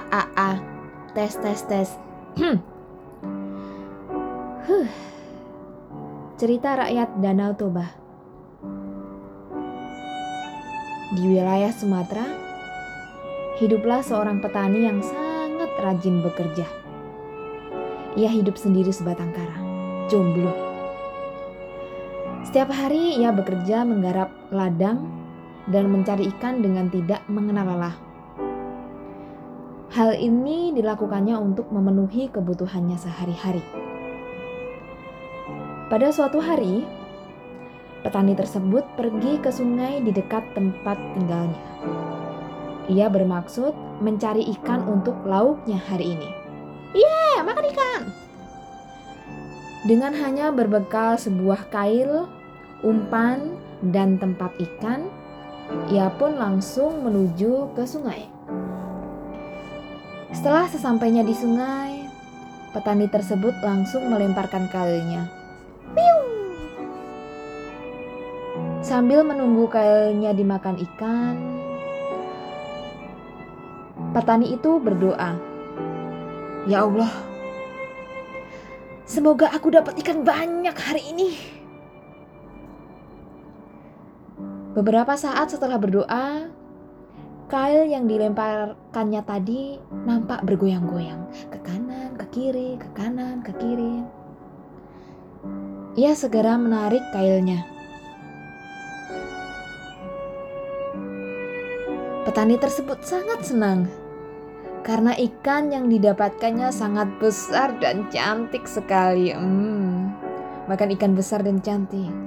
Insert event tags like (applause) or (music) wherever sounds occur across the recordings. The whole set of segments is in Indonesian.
A A. Tes tes tes. Hmm. Huh. Cerita rakyat Danau Toba. Di wilayah Sumatera, hiduplah seorang petani yang sangat rajin bekerja. Ia hidup sendiri sebatang kara, jomblo. Setiap hari ia bekerja menggarap ladang dan mencari ikan dengan tidak mengenal lelah. Hal ini dilakukannya untuk memenuhi kebutuhannya sehari-hari. Pada suatu hari, petani tersebut pergi ke sungai di dekat tempat tinggalnya. Ia bermaksud mencari ikan untuk lauknya hari ini. Yeah, makan ikan! Dengan hanya berbekal sebuah kail, umpan, dan tempat ikan, ia pun langsung menuju ke sungai. Setelah sesampainya di sungai, petani tersebut langsung melemparkan kailnya. Sambil menunggu kailnya dimakan ikan, petani itu berdoa, "Ya Allah, semoga aku dapat ikan banyak hari ini." Beberapa saat setelah berdoa, kail yang dilemparkannya tadi nampak bergoyang-goyang ke kanan, ke kiri, ke kanan, ke kiri. Ia segera menarik kailnya. Petani tersebut sangat senang karena ikan yang didapatkannya sangat besar dan cantik sekali. Hmm, makan ikan besar dan cantik.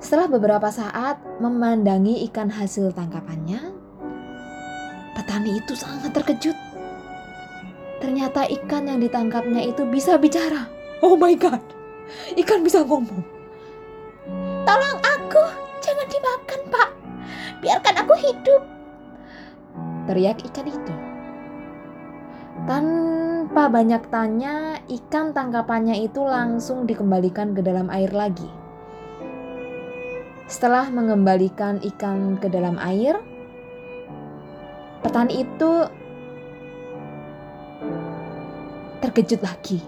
Setelah beberapa saat memandangi ikan hasil tangkapannya, petani itu sangat terkejut. Ternyata ikan yang ditangkapnya itu bisa bicara. Oh my god, ikan bisa ngomong. Tolong aku, jangan dimakan, Pak biarkan aku hidup. Teriak ikan itu. Tanpa banyak tanya, ikan tangkapannya itu langsung dikembalikan ke dalam air lagi. Setelah mengembalikan ikan ke dalam air, petani itu terkejut lagi.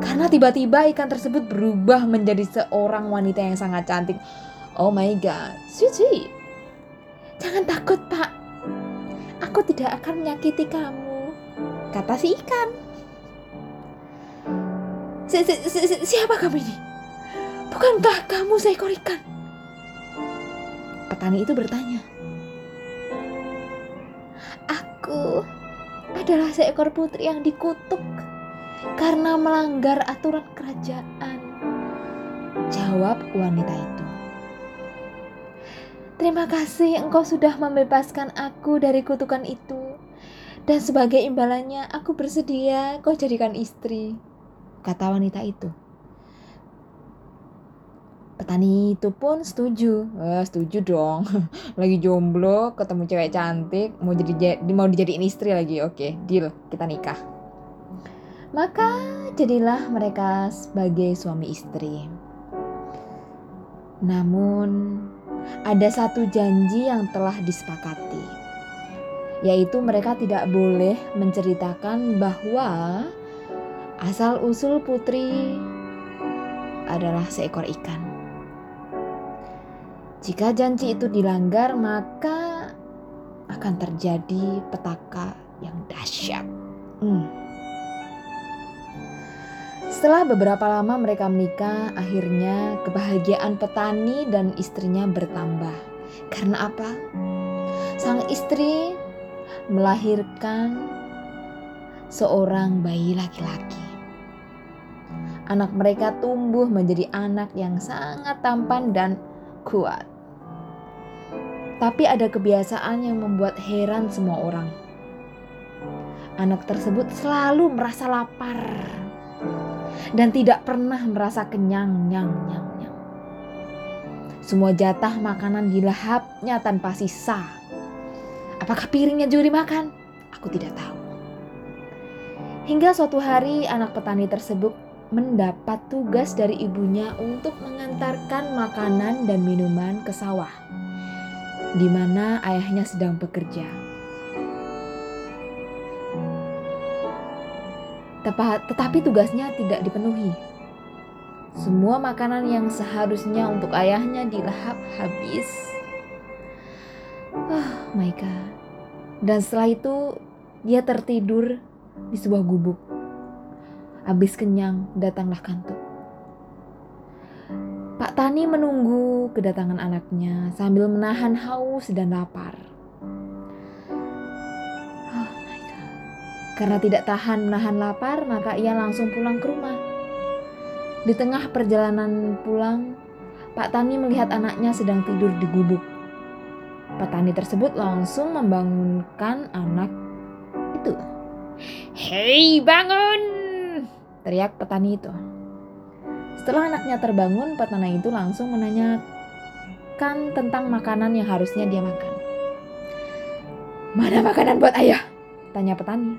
Karena tiba-tiba ikan tersebut berubah menjadi seorang wanita yang sangat cantik. Oh my god, sweet. Jangan takut, Pak. Aku tidak akan menyakiti kamu, kata si ikan. Si, si, si, siapa kamu ini? Bukankah kamu seekor ikan? Petani itu bertanya. Aku adalah seekor putri yang dikutuk karena melanggar aturan kerajaan. Jawab wanita itu. Terima kasih engkau sudah membebaskan aku dari kutukan itu. Dan sebagai imbalannya aku bersedia kau jadikan istri. Kata wanita itu. Petani itu pun setuju. Eh, setuju dong. (laughs) Lagi jomblo, ketemu cewek cantik, mau jadi mau dijadiin istri lagi. Oke, deal. Kita nikah. Maka jadilah mereka sebagai suami istri. Namun ada satu janji yang telah disepakati, yaitu mereka tidak boleh menceritakan bahwa asal-usul putri adalah seekor ikan. Jika janji itu dilanggar, maka akan terjadi petaka yang dahsyat. Hmm. Setelah beberapa lama mereka menikah, akhirnya kebahagiaan petani dan istrinya bertambah. Karena apa? Sang istri melahirkan seorang bayi laki-laki. Anak mereka tumbuh menjadi anak yang sangat tampan dan kuat. Tapi ada kebiasaan yang membuat heran semua orang. Anak tersebut selalu merasa lapar dan tidak pernah merasa kenyang, nyang, nyang. Semua jatah makanan dilahapnya tanpa sisa. Apakah piringnya juga dimakan? Aku tidak tahu. Hingga suatu hari anak petani tersebut mendapat tugas dari ibunya untuk mengantarkan makanan dan minuman ke sawah, di mana ayahnya sedang bekerja. Tetapi tugasnya tidak dipenuhi. Semua makanan yang seharusnya untuk ayahnya dilahap habis. Oh my god. Dan setelah itu dia tertidur di sebuah gubuk. Habis kenyang datanglah kantuk. Pak Tani menunggu kedatangan anaknya sambil menahan haus dan lapar. Oh my God. Karena tidak tahan menahan lapar, maka ia langsung pulang ke rumah. Di tengah perjalanan pulang, Pak Tani melihat anaknya sedang tidur di gubuk. Pak Tani tersebut langsung membangunkan anak itu. Hei bangun! Teriak petani itu. Setelah anaknya terbangun, petani itu langsung menanyakan tentang makanan yang harusnya dia makan. Mana makanan buat ayah? Tanya petani.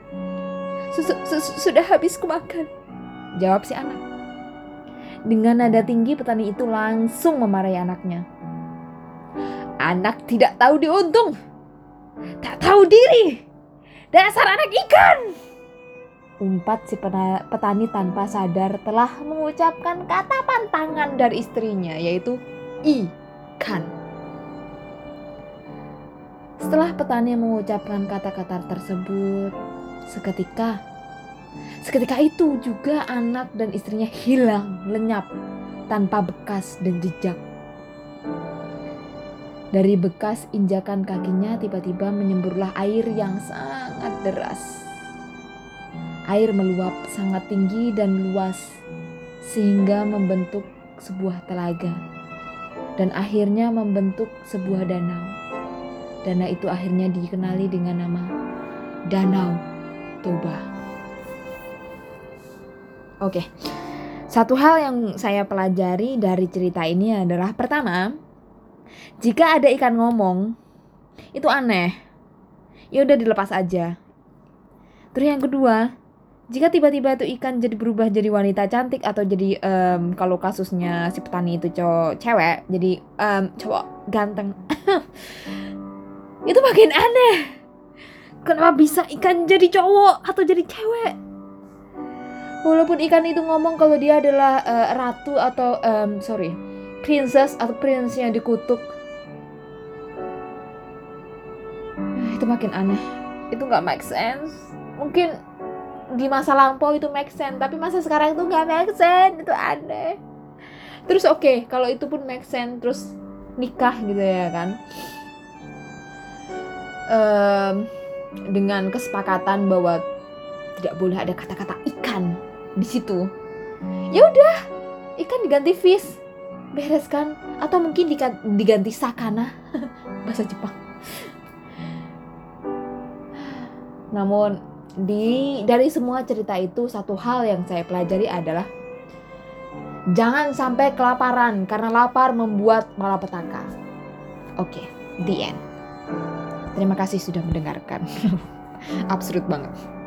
Sudah habis kumakan. Jawab si anak. Dengan nada tinggi petani itu langsung memarahi anaknya. Anak tidak tahu diuntung. Tak tahu diri. Dasar anak ikan umpat si petani tanpa sadar telah mengucapkan kata pantangan dari istrinya yaitu ikan. Setelah petani mengucapkan kata-kata tersebut, seketika seketika itu juga anak dan istrinya hilang lenyap tanpa bekas dan jejak. Dari bekas injakan kakinya tiba-tiba menyemburlah air yang sangat deras Air meluap sangat tinggi dan luas sehingga membentuk sebuah telaga dan akhirnya membentuk sebuah danau. Danau itu akhirnya dikenali dengan nama Danau Toba. Oke. Satu hal yang saya pelajari dari cerita ini adalah pertama, jika ada ikan ngomong, itu aneh. Ya udah dilepas aja. Terus yang kedua, jika tiba-tiba itu ikan jadi berubah jadi wanita cantik atau jadi um, kalau kasusnya si petani itu cowok cewek jadi um, cowok ganteng (laughs) itu makin aneh. Kenapa bisa ikan jadi cowok atau jadi cewek? Walaupun ikan itu ngomong kalau dia adalah uh, ratu atau um, sorry princess atau prince yang dikutuk. Itu makin aneh. Itu nggak make sense. Mungkin di masa lampau itu make sense tapi masa sekarang itu nggak make sense itu aneh. Terus oke okay, kalau itu pun make sense terus nikah gitu ya kan. Um, dengan kesepakatan bahwa tidak boleh ada kata-kata ikan di situ. Ya udah ikan diganti fish beres kan? Atau mungkin diganti sakana (laughs) bahasa Jepang. Namun di dari semua cerita itu satu hal yang saya pelajari adalah jangan sampai kelaparan karena lapar membuat malapetaka. Oke, okay, the end. Terima kasih sudah mendengarkan. (laughs) Absurd banget.